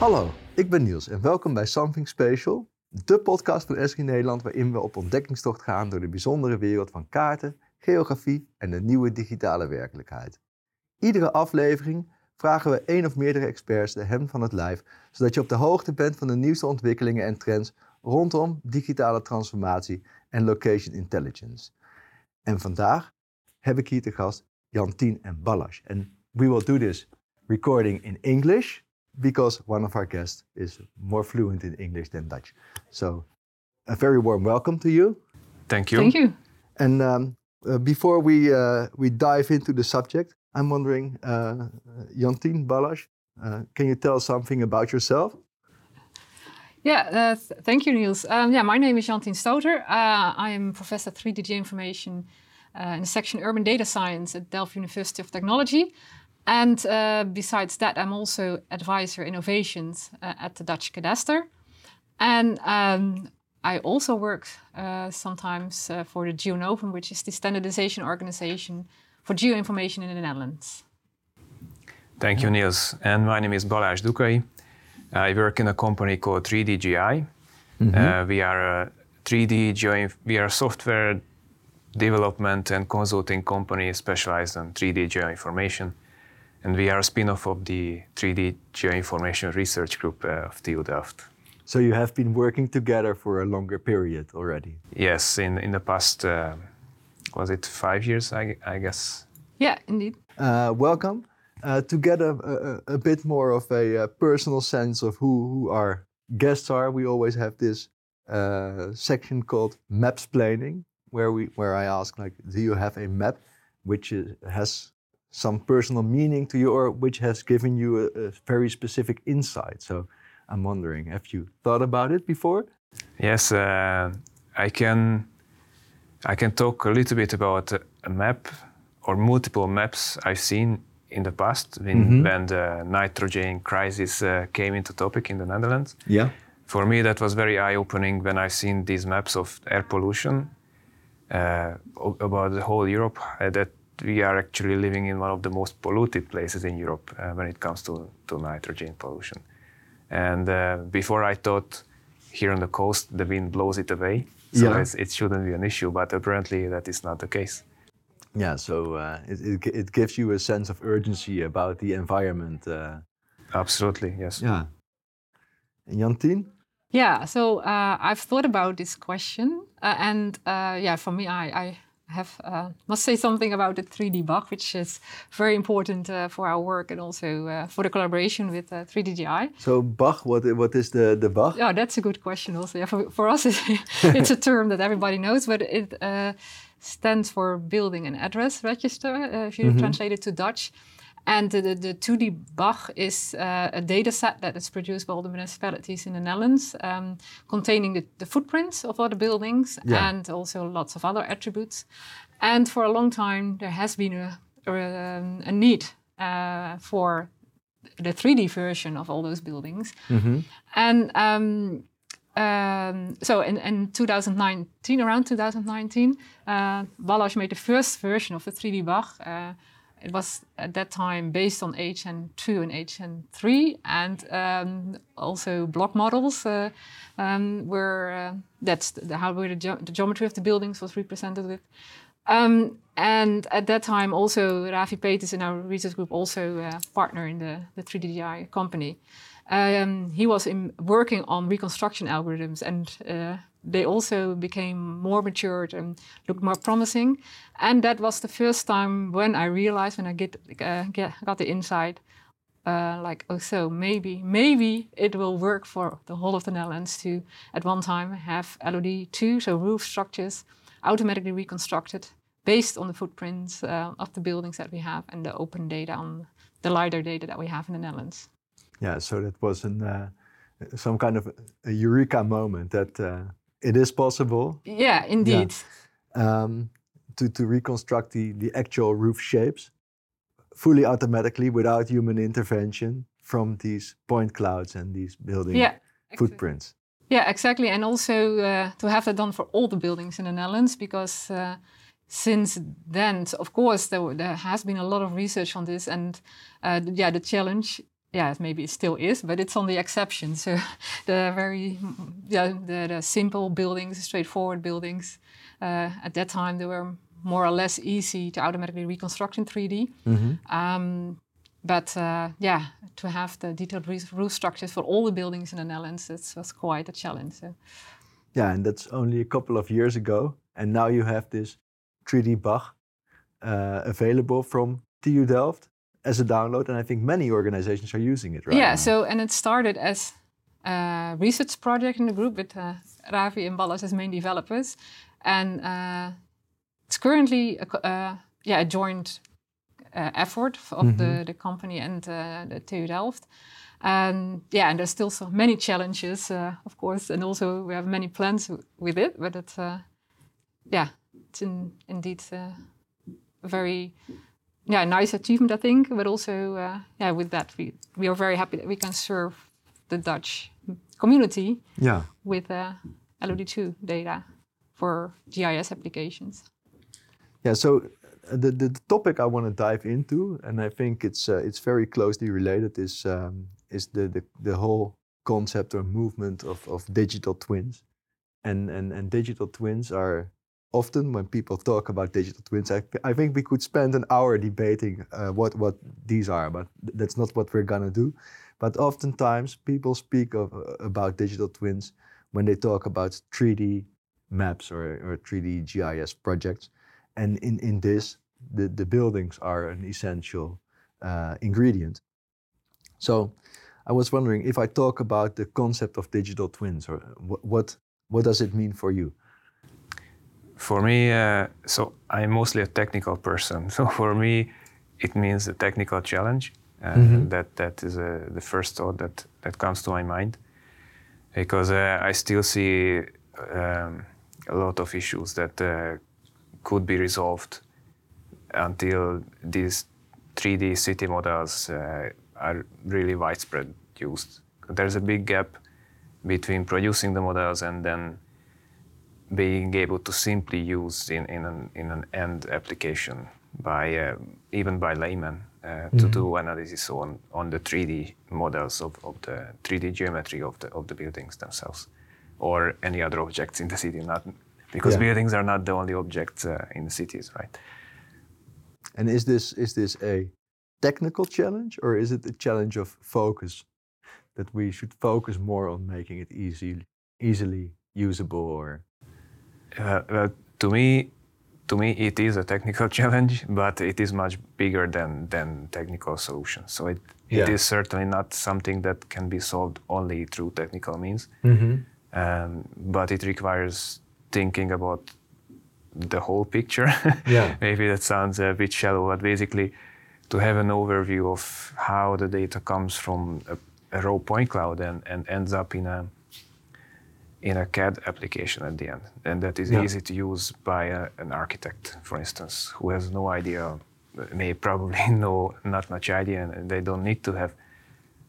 Hallo, ik ben Niels en welkom bij Something Special, de podcast van Esri Nederland waarin we op ontdekkingstocht gaan door de bijzondere wereld van kaarten, geografie en de nieuwe digitale werkelijkheid. Iedere aflevering vragen we één of meerdere experts de hem van het lijf, zodat je op de hoogte bent van de nieuwste ontwikkelingen en trends rondom digitale transformatie en location intelligence. En vandaag heb ik hier te gast Jantien en Ballas. En we will do this recording in English because one of our guests is more fluent in English than Dutch. So, a very warm welcome to you. Thank you. Thank you. And um, uh, before we uh, we dive into the subject, I'm wondering, uh, Jantien Balázs, uh, can you tell us something about yourself? Yeah, uh, th- thank you, Niels. Um, yeah, my name is Jantien Stoter. Uh, I am professor 3D information uh, in the section Urban Data Science at Delft University of Technology. And uh, besides that, I'm also advisor innovations uh, at the Dutch Cadastre. And um, I also work uh, sometimes uh, for the Geonovum, which is the standardization organization for geoinformation in the Netherlands. Thank you, Niels. And my name is Balázs Dukai. I work in a company called 3DGI. Uh, we are a 3D geo, we are a software development and consulting company specialized in 3D geoinformation. And we are a spin-off of the 3D geoinformation research group uh, of TU Delft. So you have been working together for a longer period already. Yes, in, in the past, uh, was it five years, I, I guess? Yeah, indeed. Uh, welcome. Uh, to get a, a, a bit more of a, uh personal sense of who, who our guests are, we always have this uh, section called maps planning, where we where I ask like, do you have a map which is, has some personal meaning to you, or which has given you a, a very specific insight? So I'm wondering, have you thought about it before? Yes, uh, I can. I can talk a little bit about a map or multiple maps I've seen in the past when, when the nitrogen crisis uh, came into topic in the Netherlands. Yeah. For me, that was very eye-opening when I've seen these maps of air pollution uh, about the whole Europe. uh, that we are actually living in one of the most polluted places in Europe uh, when it comes to, to nitrogen pollution. And uh, before I thought here on the coast the wind blows it away, so Yeah. it's, it shouldn't be an issue. But apparently that is not the case. Yeah. So uh, it, it it gives you a sense of urgency about the environment. Uh, Absolutely, yes. yeah. And Jantien? Yeah, so uh, I've thought about this question, uh, and uh, yeah, for me, I, I have uh, must say something about the 3D BAG, which is very important uh, for our work and also uh, for the collaboration with uh, 3DGI. So BAG, what what is the the BAG? Yeah, that's a good question. Also, yeah, for, for us, it's a term that everybody knows, but it uh, stands for Building and Address Register, uh, if you translate it to Dutch. And the, the, the 2D BAG is uh, a data set that is produced by all the municipalities in the Netherlands, um, containing the, the footprints of all the buildings Yeah. and also lots of other attributes. And for a long time, there has been a, a, um, a need uh, for the 3D version of all those buildings. And um, um, so in, in 2019, around 2019, uh, made the first version of the 3D BAG. Uh, it was at that time based on AHN2 and AHN3, and um, also block models uh, um, were uh, that's the, how the, ge- the geometry of the buildings was represented with. Um, and at that time, also Ravi Peters in our research group, also a partner in the, the 3DGI company. Um, he was in, working on reconstruction algorithms, and uh, they also became more matured and looked more promising. And that was the first time when I realized, when I get, uh, get got the insight, uh, like, oh, so maybe, maybe it will work for the whole of the Netherlands to, at one time, have LOD2, so roof structures, automatically reconstructed based on the footprints uh, of the buildings that we have and the open data on the LiDAR data that we have in the Netherlands. Yeah, so that was an uh, some kind of a eureka moment that uh, it is possible Yeah, indeed. um, to to reconstruct the the actual roof shapes fully automatically without human intervention from these point clouds and these building Yeah, footprints. Yeah, exactly. And also uh, to have that done for all the buildings in the Netherlands because uh, since then, so of course, there, there has been a lot of research on this. And uh, yeah, the challenge yeah, maybe it still is, but it's on the exception. So the very, yeah, the, the simple buildings, straightforward buildings, uh, at that time they were more or less easy to automatically reconstruct in 3D. Um, but uh, yeah, to have the detailed roof structures for all the buildings in the Netherlands, it was quite a challenge. So. Yeah, and that's only a couple of years ago. And now you have this 3D BAG uh, available from TU Delft as a download. And I think many organizations are using it right Yeah, now. so, and it started as a research project in the group with uh, Ravi and Balázs as main developers. And uh, it's currently a, uh, yeah, a joint uh, effort of the, the company and uh, the TU Delft. And yeah, and there's still so many challenges, uh, of course, and also we have many plans w- with it. But it's uh, yeah, it's in, indeed uh, very yeah nice achievement, I think. But also uh, yeah, with that we we are very happy that we can serve the Dutch community yeah. with uh, LOD2 data for GIS applications. Yeah, so uh, the, the, the topic I want to dive into, and I think it's uh, it's very closely related, is um, is the, the the whole concept or movement of, of digital twins, and, and and digital twins are often when people talk about digital twins, I, I think we could spend an hour debating uh, what what these are, but th- that's not what we're gonna do. But oftentimes people speak of uh, about digital twins when they talk about 3D maps or, or 3D GIS projects. And in, in this, the, the buildings are an essential uh, ingredient. So I was wondering if I talk about the concept of digital twins, or what, what, what does it mean for you? For me, uh, so I'm mostly a technical person. So for me, it means a technical challenge. Uh, That that is uh, the first thought that that comes to my mind, because uh, I still see um, a lot of issues that uh, could be resolved until these 3D city models uh, are really widespread used. There's a big gap between producing the models and then being able to simply use in, in, an, in an end application by uh, even by laymen uh, to do analysis on, on the 3D models of, of the 3D geometry of the, of the buildings themselves or any other objects in the city. Not because Yeah. buildings are not the only objects uh, in the cities, right? And is this is this a technical challenge or is it a challenge of focus? That we should focus more on making it easy, easily usable or Uh, well, to me, to me, it is a technical challenge, but it is much bigger than than technical solutions. So it Yeah. it is certainly not something that can be solved only through technical means. Um, but it requires thinking about the whole picture. Yeah. Maybe that sounds a bit shallow, but basically, to have an overview of how the data comes from a, a raw point cloud and, and ends up in a in a CAD application at the end, and that is Yeah. easy to use by a, an architect, for instance, who has no idea, may probably know not much idea, and they don't need to have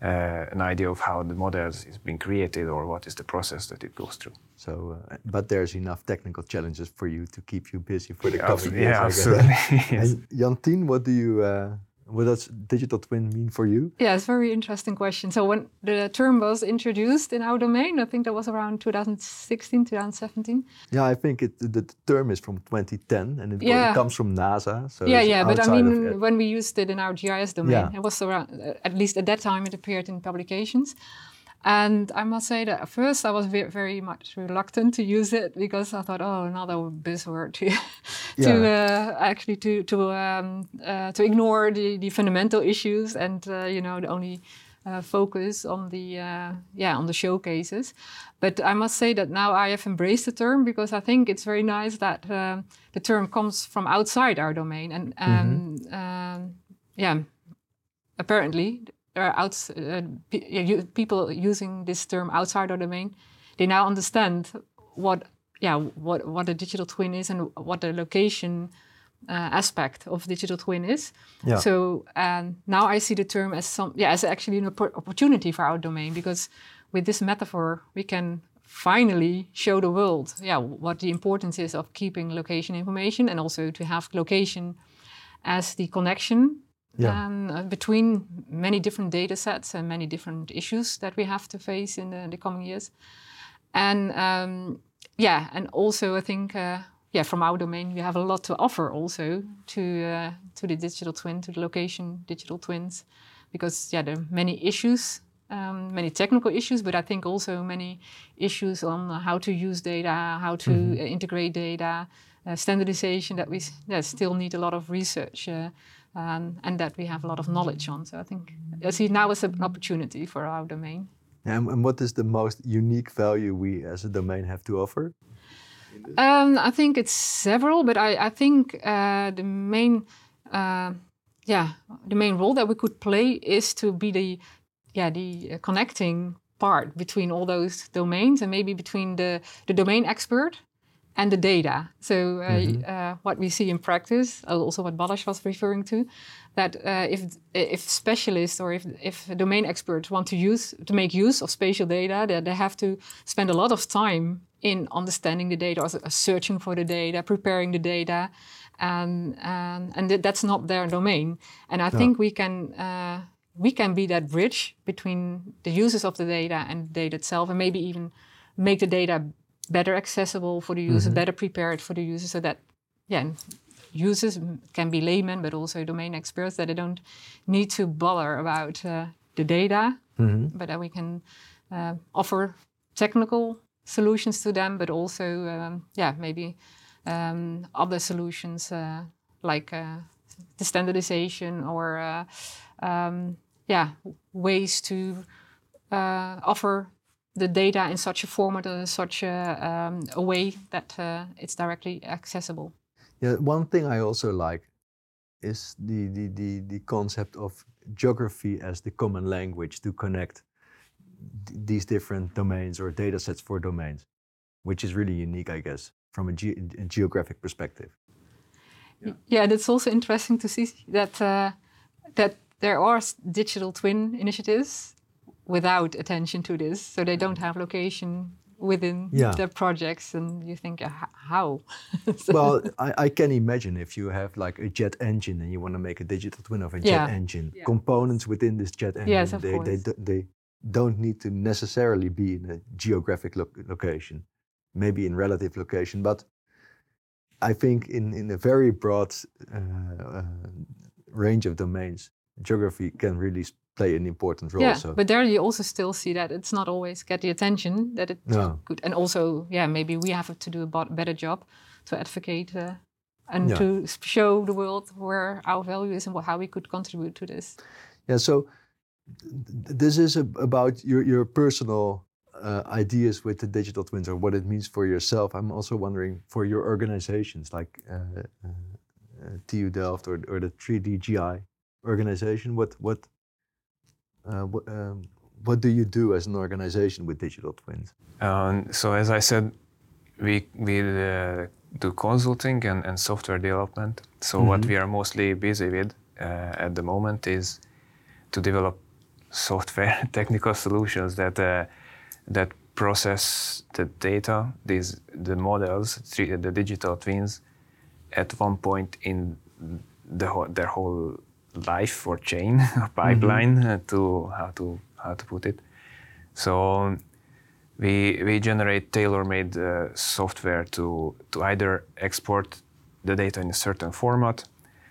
uh, an idea of how the model is being created or what is the process that it goes through. so. Uh, but there's enough technical challenges for you to keep you busy for the Yeah, coming years. yeah, absolutely, yes. And Jantien, what do you? Uh, what does digital twin mean for you? Yeah, it's a very interesting question. So when the term was introduced in our domain, I think that was around 2016, 2017. Yeah, I think it, the, the term is from 2010, and it, Yeah. comes from NASA. So yeah, yeah, but I mean, when we used it in our GIS domain, Yeah. it was around, at least at that time, it appeared in publications. And I must say that at first I was very much reluctant to use it because I thought, oh, another buzzword to, to uh, actually to to um, uh, to ignore the, the fundamental issues and uh, you know the only uh, focus on the uh, yeah on the showcases. But I must say that now I have embraced the term because I think it's very nice that um the term comes from outside our domain and um, um, yeah apparently are outs- uh, people using this term outside our domain. They now understand what yeah what what a digital twin is and what the location uh, aspect of digital twin is. Yeah. So um, now I see the term as some yeah as actually an oppor- opportunity for our domain because with this metaphor we can finally show the world yeah what the importance is of keeping location information and also to have location as the connection yeah. um, between many different data sets and many different issues that we have to face in the, the coming years. And um, yeah, and also I think uh, yeah, from our domain we have a lot to offer also to uh, to the digital twin, to the location digital twins, because yeah, there are many issues um, many technical issues, but I think also many issues on how to use data, how to mm-hmm. integrate data, uh, standardization that we yeah, still need a lot of research uh, um, and that we have a lot of knowledge on. So I think I see now as an opportunity for our domain. And, and what is the most unique value we as a domain have to offer? Um, I think it's several, but I, I think uh, the main uh, yeah, the main role that we could play is to be the yeah the uh, connecting part between all those domains and maybe between the the domain expert and the data. So uh, mm-hmm. uh, what we see in practice, uh, also what Balázs was referring to, that uh, if if specialists or if if domain experts want to use to make use of spatial data, that they have to spend a lot of time in understanding the data, or searching for the data, preparing the data, and and, and that's not their domain. And I no. think we can uh, we can be that bridge between the users of the data and the data itself, and maybe even make the data better accessible for the user, mm-hmm. better prepared for the user, so that yeah, users can be laymen, but also domain experts that they don't need to bother about uh, the data, mm-hmm. but that we can uh, offer technical solutions to them, but also um, yeah, maybe um, other solutions uh, like uh, the standardization or uh, um, yeah, ways to uh, offer the data in such a format and in such a, um, a way that uh, it's directly accessible. Yeah, one thing I also like is the, the, the, the concept of geography as the common language to connect these different domains or data sets for domains, which is really unique, I guess, from a, ge a geographic perspective. Yeah. yeah, and it's also interesting to see that uh, that there are digital twin initiatives without attention to this, so they don't have location within yeah. the projects, and you think, how? so well, I, I, can imagine if you have like a jet engine and you want to make a digital twin of a yeah. jet engine, yeah. components within this jet engine, yes, they, they, they don't need to necessarily be in a geographic lo location, maybe in relative location, but I think in, in a very broad uh, uh, range of domains, geography can really play an important role. Yeah, so. but there you also still see that it's not always get the attention that it no. could, and also yeah, maybe we have to do a better job to advocate uh, and yeah. to show the world where our value is and how we could contribute to this. Yeah, so this is a, about your your personal uh, ideas with the digital twins or what it means for yourself. I'm also wondering for your organizations like uh, uh, uh TU Delft or, or the 3DGI organization? What what uh, what, um, what do you do as an organization with digital twins? Um, so as I said, we we uh, do consulting and, and software development. So mm-hmm. what we are mostly busy with uh, at the moment is to develop software technical solutions that uh, that process the data, these the models, the digital twins, at one point in the their whole life or chain or pipeline mm-hmm. to how to how to put it. So we we generate tailor-made uh, software to to either export the data in a certain format,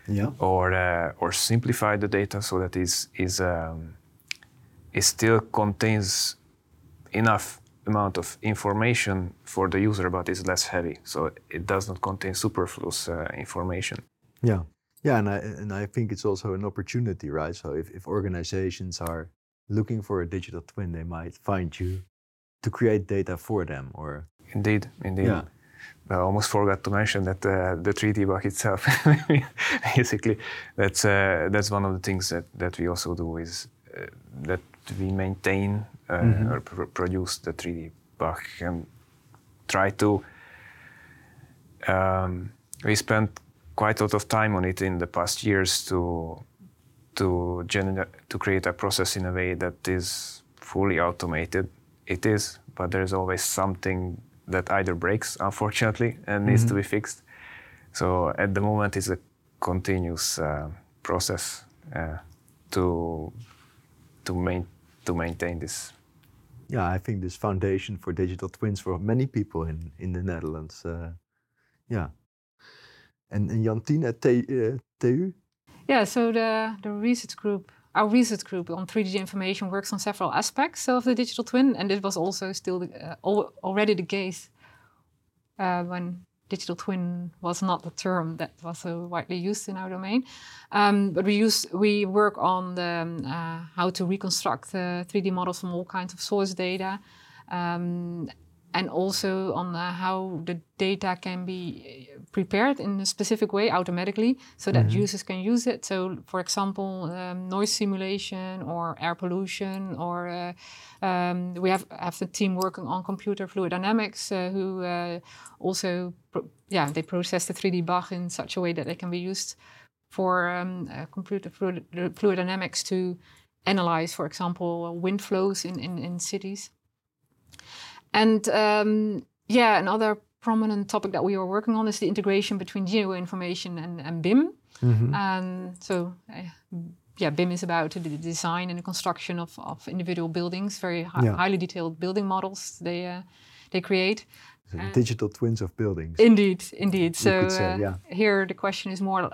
yeah. or uh, or simplify the data so that is is um, it still contains enough amount of information for the user, but is less heavy. So it does not contain superfluous uh, information. Yeah. Yeah, and I and I think it's also an opportunity, right? So if, if organizations are looking for a digital twin, they might find you to create data for them or Indeed, indeed. Yeah. I almost forgot to mention that uh, the 3D BAG itself, basically, that's uh, that's one of the things that, that we also do is uh, that we maintain uh, mm-hmm. or pr- produce the 3D BAG and try to. Um, we spent quite a lot of time on it in the past years to to gener- to create a process in a way that is fully automated. It is, but there's always something that either breaks, unfortunately, and mm-hmm. needs to be mm-hmm. fixed. So at the moment, it's a continuous uh, process uh, to to main to maintain this. Yeah, I think this foundation for digital twins for many people in in the Netherlands. Uh, yeah, and, and Jantien at uh, TU. Yeah, so the the research group our research group on 3D information works on several aspects of the digital twin, and it was also still the, uh, al already the case uh, when digital twin was not the term that was so widely used in our domain. Um, but we use we work on the, um, uh, how to reconstruct 3D models from all kinds of source data. Um, and also on how the data can be uh, prepared in a specific way automatically so that mm-hmm. users can use it. So, for example, um, noise simulation or air pollution, or uh, um, we have, have the team working on computer fluid dynamics uh, who uh, also, pro- yeah, they process the 3D BAG in such a way that they can be used for um, uh, computer fluid, fluid dynamics to analyze, for example, wind flows in, in, in cities. And um, yeah, another prominent topic that we are working on is the integration between geoinformation and, and BIM. Mm-hmm. And so, uh, yeah, BIM is about the design and the construction of, of individual buildings, very hi- yeah. highly detailed building models they uh, they create. digital twins of buildings. Indeed, indeed. So say, uh, yeah. here the question is more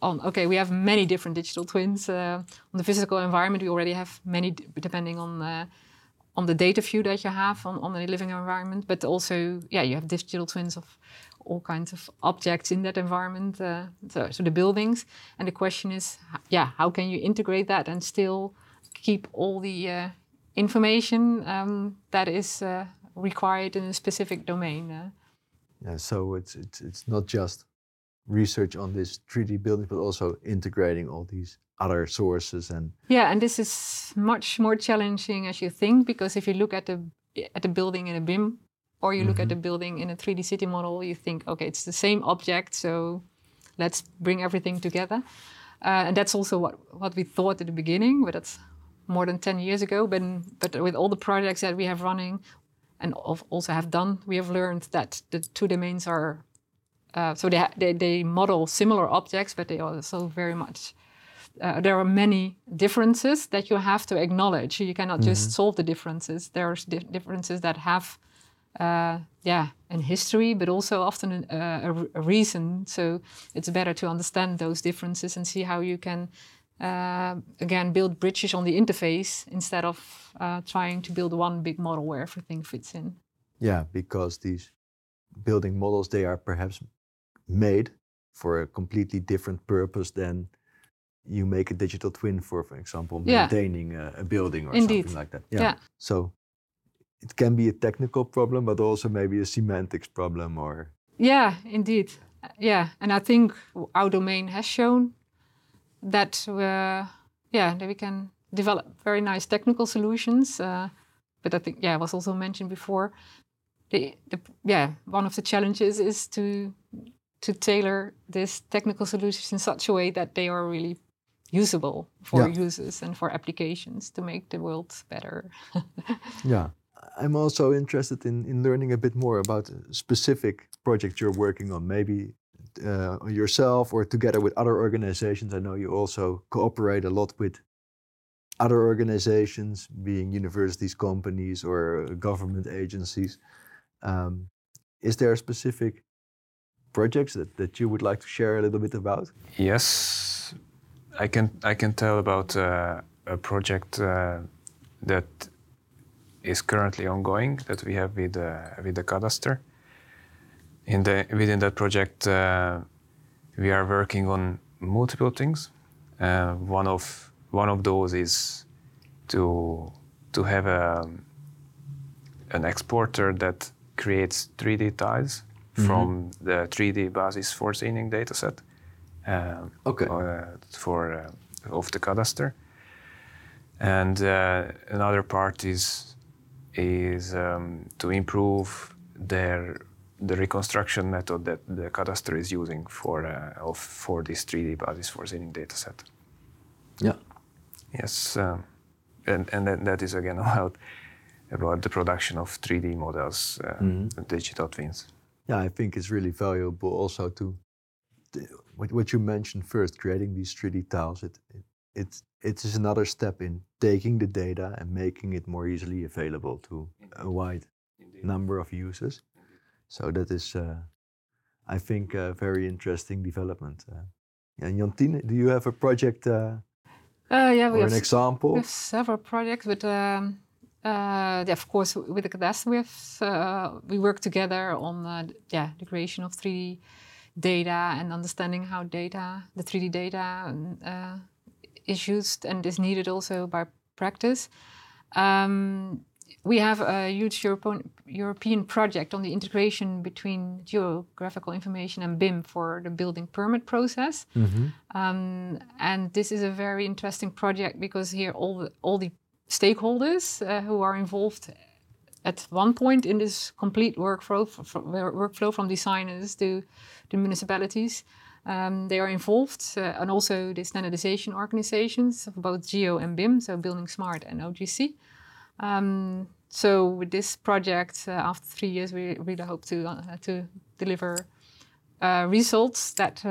on okay, we have many different digital twins uh, on the physical environment. We already have many, d- depending on uh, on the data view that you have on, on the living environment, but also, yeah, you have digital twins of all kinds of objects in that environment, uh, so, so, the buildings. And the question is, yeah, how can you integrate that and still keep all the uh, information um, that is uh, required in a specific domain? Uh? Yeah, so it's, it's, it's not just research on this 3D building, but also integrating all these other sources and yeah and this is much more challenging as you think because if you look at the at the building in a BIM or you mm-hmm. look at mm-hmm. the building in a 3D city model you think okay it's the same object so let's bring everything together uh, and that's also what what we thought at the beginning but that's more than 10 years ago but but with all the projects that we have running and also have done we have learned that the two domains are uh, so they, ha- they, they model similar objects but they also very much uh, there are many differences that you have to acknowledge. You cannot mm-hmm. just solve the differences. There's di- differences that have, uh, yeah, an history, but also often a, a, a, reason. So it's better to understand those differences and see how you can, uh, again, build bridges on the interface instead of uh, trying to build one big model where everything fits in. Yeah, because these building models they are perhaps made for a completely different purpose than you make a digital twin for, for example, maintaining yeah. a, a, building or Indeed. something like that. Yeah. yeah. So it can be a technical problem, but also maybe a semantics problem or. Yeah, indeed. Yeah, and I think our domain has shown that, uh, yeah, that we can develop very nice technical solutions. Uh, but I think, yeah, it was also mentioned before. The, the, yeah, one of the challenges is to to tailor these technical solutions in such a way that they are really usable for yeah. users and for applications to make the world better. yeah. I'm also interested in, in learning a bit more about specific project you're working on, maybe uh, yourself or together with other organizations. I know you also cooperate a lot with other organizations, being universities, companies, or government agencies. Um, is there a specific projects that, that you would like to share a little bit about? Yes, I can I can tell about uh, a project uh, that is currently ongoing that we have with uh, with the cadastre. In the within that project, uh, we are working on multiple things. Uh, one of one of those is to to have a an exporter that creates 3D tiles mm-hmm. from the 3D basis voorziening dataset uh, okay. Uh, for uh, of the cadastre. And another part is is um, to improve their the reconstruction method that the cadastre is using for uh, of, for this 3D basis voorziening dataset. Yeah. Yes, um, and and that, that is again about about the production of 3D models, uh, mm-hmm. digital twins. Yeah, I think it's really valuable also to what, what you mentioned first, creating these 3D tiles, it, it it's it is another step in taking the data and making it more easily available to a wide number of users. So that is, uh, I think, a very interesting development. Uh, and Jantien, do you have a project uh, Uh, yeah, we or have an s- example? We have several projects, but um, uh, yeah, of course, with the cadastre, we uh, we work together on uh, yeah the creation of 3D data and understanding how data, the 3D data, uh, is used and is needed also by practice. Um, we have a huge European European project on the integration between geographical information and BIM for the building permit process. Mhm. Um, and this is a very interesting project because here all the, all the stakeholders uh, who are involved at one point in this complete workflow, f- f- workflow from designers to the municipalities, um, they are involved, uh, and also the standardization organizations of both Geo and BIM, so Building Smart and OGC. Um, so with this project, uh, after three years, we really hope to uh, to deliver uh, results that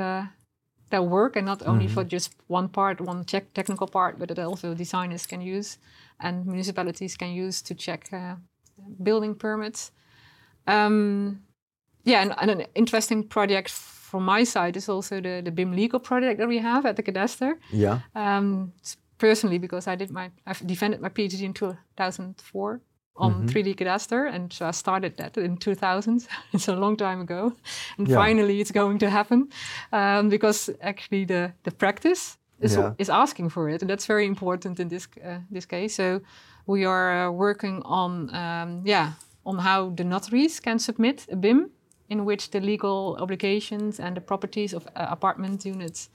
that work, and not only for just one part, one check technical part, but that also designers can use and municipalities can use to check uh, building permits. Um, yeah, and, and an interesting project from my side is also the, the BIM legal project that we have at the Cadastre. Yeah. Um, personally, because I did my, I've defended my PhD in 2004 on 3D cadastre, and so I started that in 2000. it's a long time ago, and Yeah. finally it's going to happen um, because actually the the practice is Yeah. is asking for it, and that's very important in this uh, this case. So we are uh, working on um, yeah on how the notaries can submit a BIM in which the legal obligations and the properties of uh, apartment units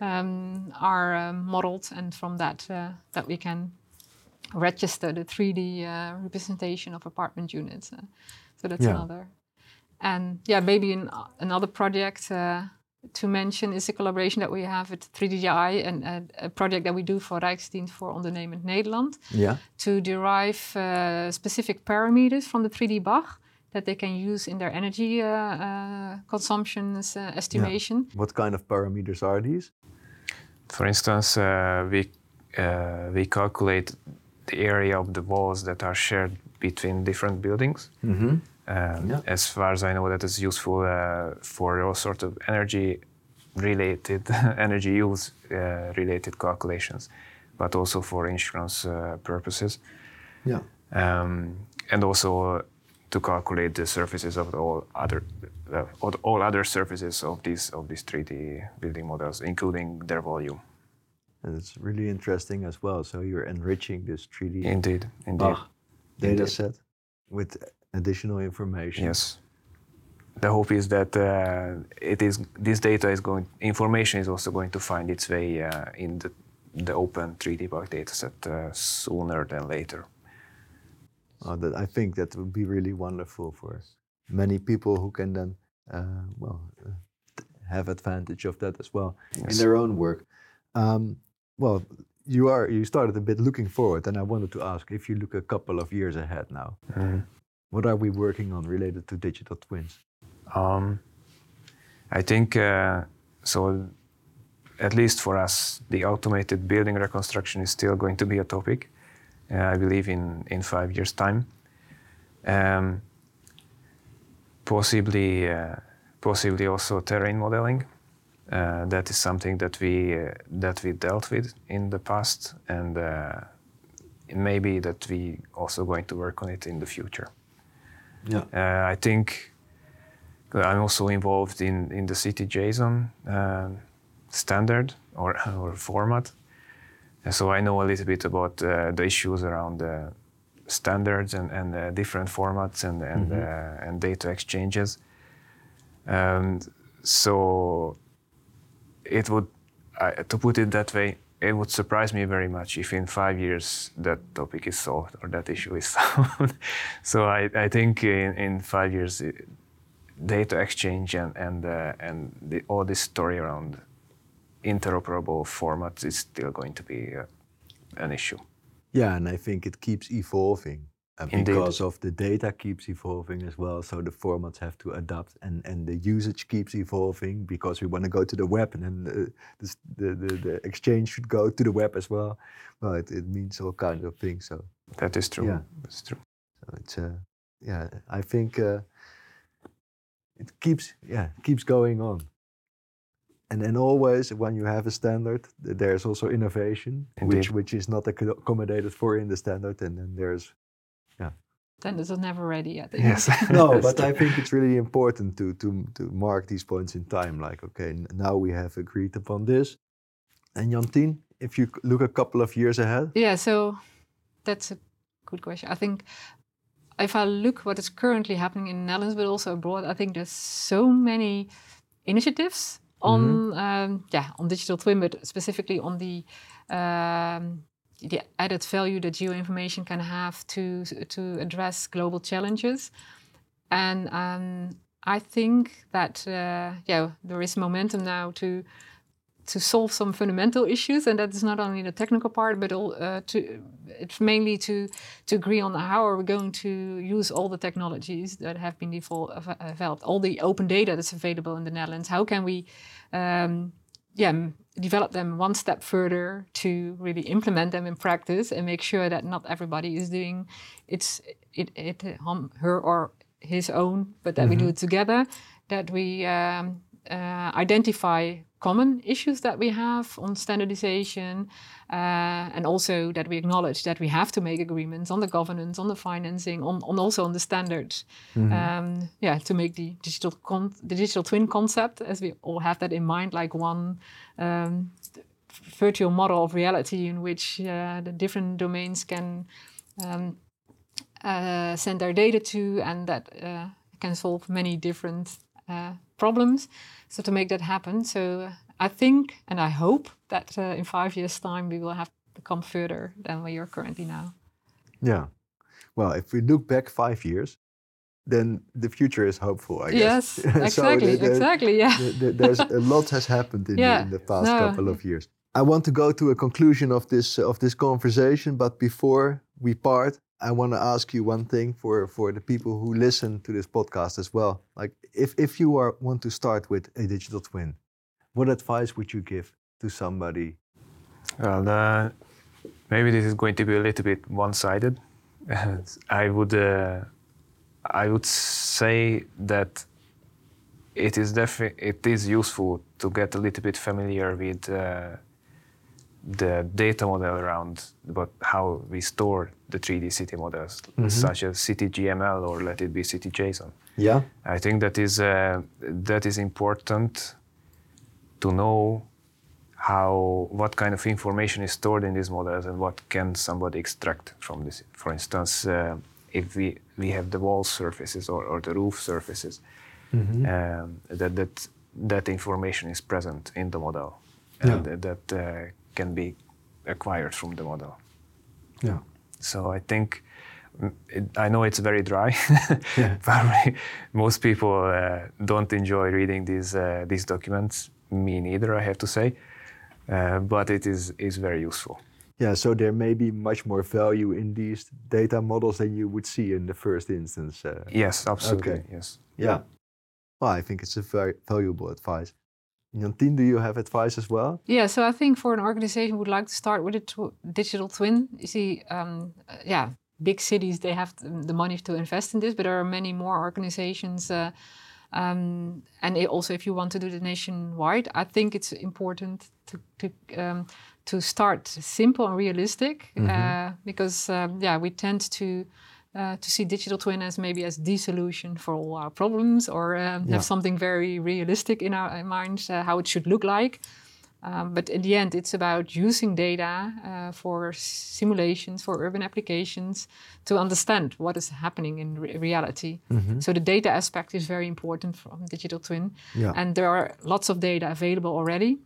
um, are um, modeled, and from that uh, that we can register the 3D uh, representation of apartment units. Uh, so that's Yeah. another. And yeah, maybe an, another project uh, to mention is the collaboration that we have with 3DGI and uh, a project that we do for Rijksdienst voor Ondernemend Nederland Yeah. to derive uh, specific parameters from the 3D BAG that they can use in their energy uh, uh, consumptions uh, estimation. What kind of parameters are these? For instance, uh, we uh, we calculate the area of the walls that are shared between different buildings. Mm-hmm. Um, Yeah. As far as I know, that is useful uh, for all sort of energy related energy use uh, related calculations, but also for insurance uh, purposes, Yeah. um, and also to calculate the surfaces of all other uh, all- all other surfaces of these of these 3D building models, including their volume. And it's really interesting as well. So you're enriching this 3D Indeed, indeed. BAG data Indeed. set with additional information. Yes. The hope is that uh, it is this data is going information is also going to find its way uh, in the the open 3D BAG dataset uh, sooner than later. Uh, that I think that would be really wonderful for many people who can then, uh, well, uh, have advantage of that as well in their own work. Um, well, you are you started a bit looking forward, and I wanted to ask if you look a couple of years ahead now, Mhm. what are we working on related to digital twins? Um, I think uh, so. At least for us, the automated building reconstruction is still going to be a topic. Uh, I believe in in five years' time. Um, possibly, uh, possibly also terrain modeling. Uh, that is something that we uh, that we dealt with in the past, and uh, maybe that we also going to work on it in the future. Yeah. Uh, I think I'm also involved in, in the CityJSON um standard or, or format. And so I know a little bit about uh, the issues around the standards and, and uh, different formats and, and, uh, and data exchanges. Um, so it would, I to put it that way, it would surprise me very much if in five years that topic is solved or that issue is solved. so I, I think in, in five years, data exchange and and uh, and the, all this story around interoperable formats is still going to be uh, an issue. Yeah, and I think it keeps evolving. And Indeed. because of the data keeps evolving as well, so the formats have to adapt, and, and the usage keeps evolving because we want to go to the web, and then the, the, the, the, the exchange should go to the web as well. Well, it, it means all kinds of things. So, That is true. Yeah. That's true. so it's uh, yeah, I think uh, it keeps yeah keeps going on. And then always when you have a standard, there's also innovation, which Indeed. which is not accommodated for in the standard, and then there's Then this is never ready. yet. Yes. no, but. I think it's really important to to to mark these points in time. Like, okay, now we have agreed upon this. And Jantien, if you look a couple of years ahead, Yeah, so that's a good question. I think if I look what is currently happening in the Netherlands, but also abroad, I think there's so many initiatives on um, yeah on digital twin, but specifically on the um, the added value that geoinformation can have to to address global challenges, and um, I think that uh, yeah there is momentum now to to solve some fundamental issues, and that is not only the technical part, but all, uh, to it's mainly to to agree on how are we going to use all the technologies that have been devol- developed, all the open data that's available in the Netherlands. How can we, um, yeah, develop them one step further to really implement them in practice and make sure that not everybody is doing it's it, it hum, her or his own, but that we do it together. That we um, uh, identify common issues that we have on standardization, uh, and also that we acknowledge that we have to make agreements on the governance, on the financing, on, on also on the standards. Um, yeah, to make the digital con- the digital twin concept, as we all have that in mind, like one um, virtual model of reality in which uh, the different domains can um, uh, send their data to, and that uh, can solve many different uh, problems. So to make that happen, so I think and I hope that uh, in five years' time we will have become further than we are currently now. yeah. Well, if we look back five years, then the future is hopeful. I guess. Yes, So exactly, the- exactly, yeah. the- the- there's a lot has happened in, Yeah, the, in the past no. couple of years. I want to go to a conclusion of this of this conversation, but before we part, I want to ask you one thing for for the people who listen to this podcast as well. Like, if if you are want to start with a digital twin, what advice would you give to somebody? Well, uh, maybe this is going to be a little bit one-sided. I would, uh, I would say that it is defi- it is useful to get a little bit familiar with uh, the data model around what how we store the 3D city models, such as CityGML or let it be CityJSON. Yeah. I think that is uh, that is important to know how what kind of information is stored in these models and what can somebody extract from this. For instance, uh, if we we have the wall surfaces or, or the roof surfaces, um, that that that information is present in the model and that uh, can be acquired from the model. Yeah. So I think mm, it, I know it's very dry. Probably most people uh, don't enjoy reading these uh, these documents. Me neither, I have to say. Uh, but it is is very useful. Yeah. So there may be much more value in these data models than you would see in the first instance. Uh, Yes, absolutely. Okay. Yes. Yeah. Well, I think it's a very valuable advice. Jantien, do you have advice as well? Yeah, so I think for an organization who would like to start with a tw- digital twin, you see, um, uh, yeah, big cities they have the money to invest in this, but there are many more organizations. Uh, um, and it also, if you want to do it nationwide, I think it's important to to um, to start simple and realistic, uh, because um, yeah, we tend to uh, to see digital twin as maybe as the solution for all our problems, or um, Yeah. have something very realistic in our in minds uh, how it should look like. Um, but in the end, it's about using data uh, for simulations, for urban applications, to understand what is happening in re- reality. So the data aspect is very important from digital twin, Yeah. and there are lots of data available already.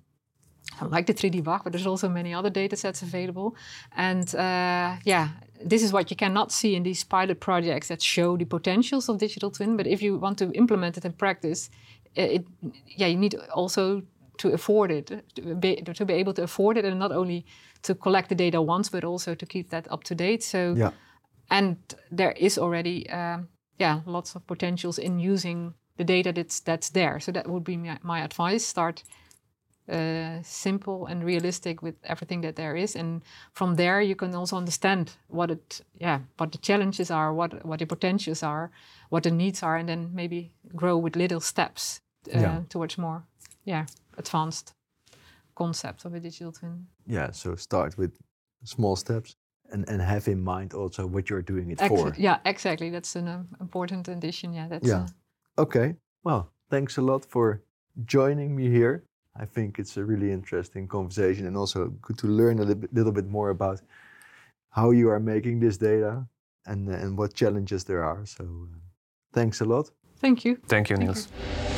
Like the 3D BAG, but there's also many other data sets available. And uh, yeah, this is what you cannot see in these pilot projects that show the potentials of digital twin. But if you want to implement it in practice, it, yeah, you need also to afford it, to be, to be able to afford it, and not only to collect the data once, but also to keep that up to date. So Yeah. and there is already um, yeah lots of potentials in using the data that's that's there. So that would be my, my advice. Start uh, simple and realistic with everything that there is, and from there you can also understand what it yeah what the challenges are, what what the potentials are, what the needs are, and then maybe grow with little steps uh, Yeah. towards more yeah advanced concept of a digital twin. Yeah, so start with small steps and, and have in mind also what you're doing it Ex- for. yeah, exactly. That's an um, important addition. Yeah, that's Yeah. uh, Okay. Well, thanks a lot for joining me here. I think it's a really interesting conversation and also good to learn a little bit, little bit more about how you are making this data and, and what challenges there are. So uh, thanks a lot. thank you. Thank you, Thank Niels. you.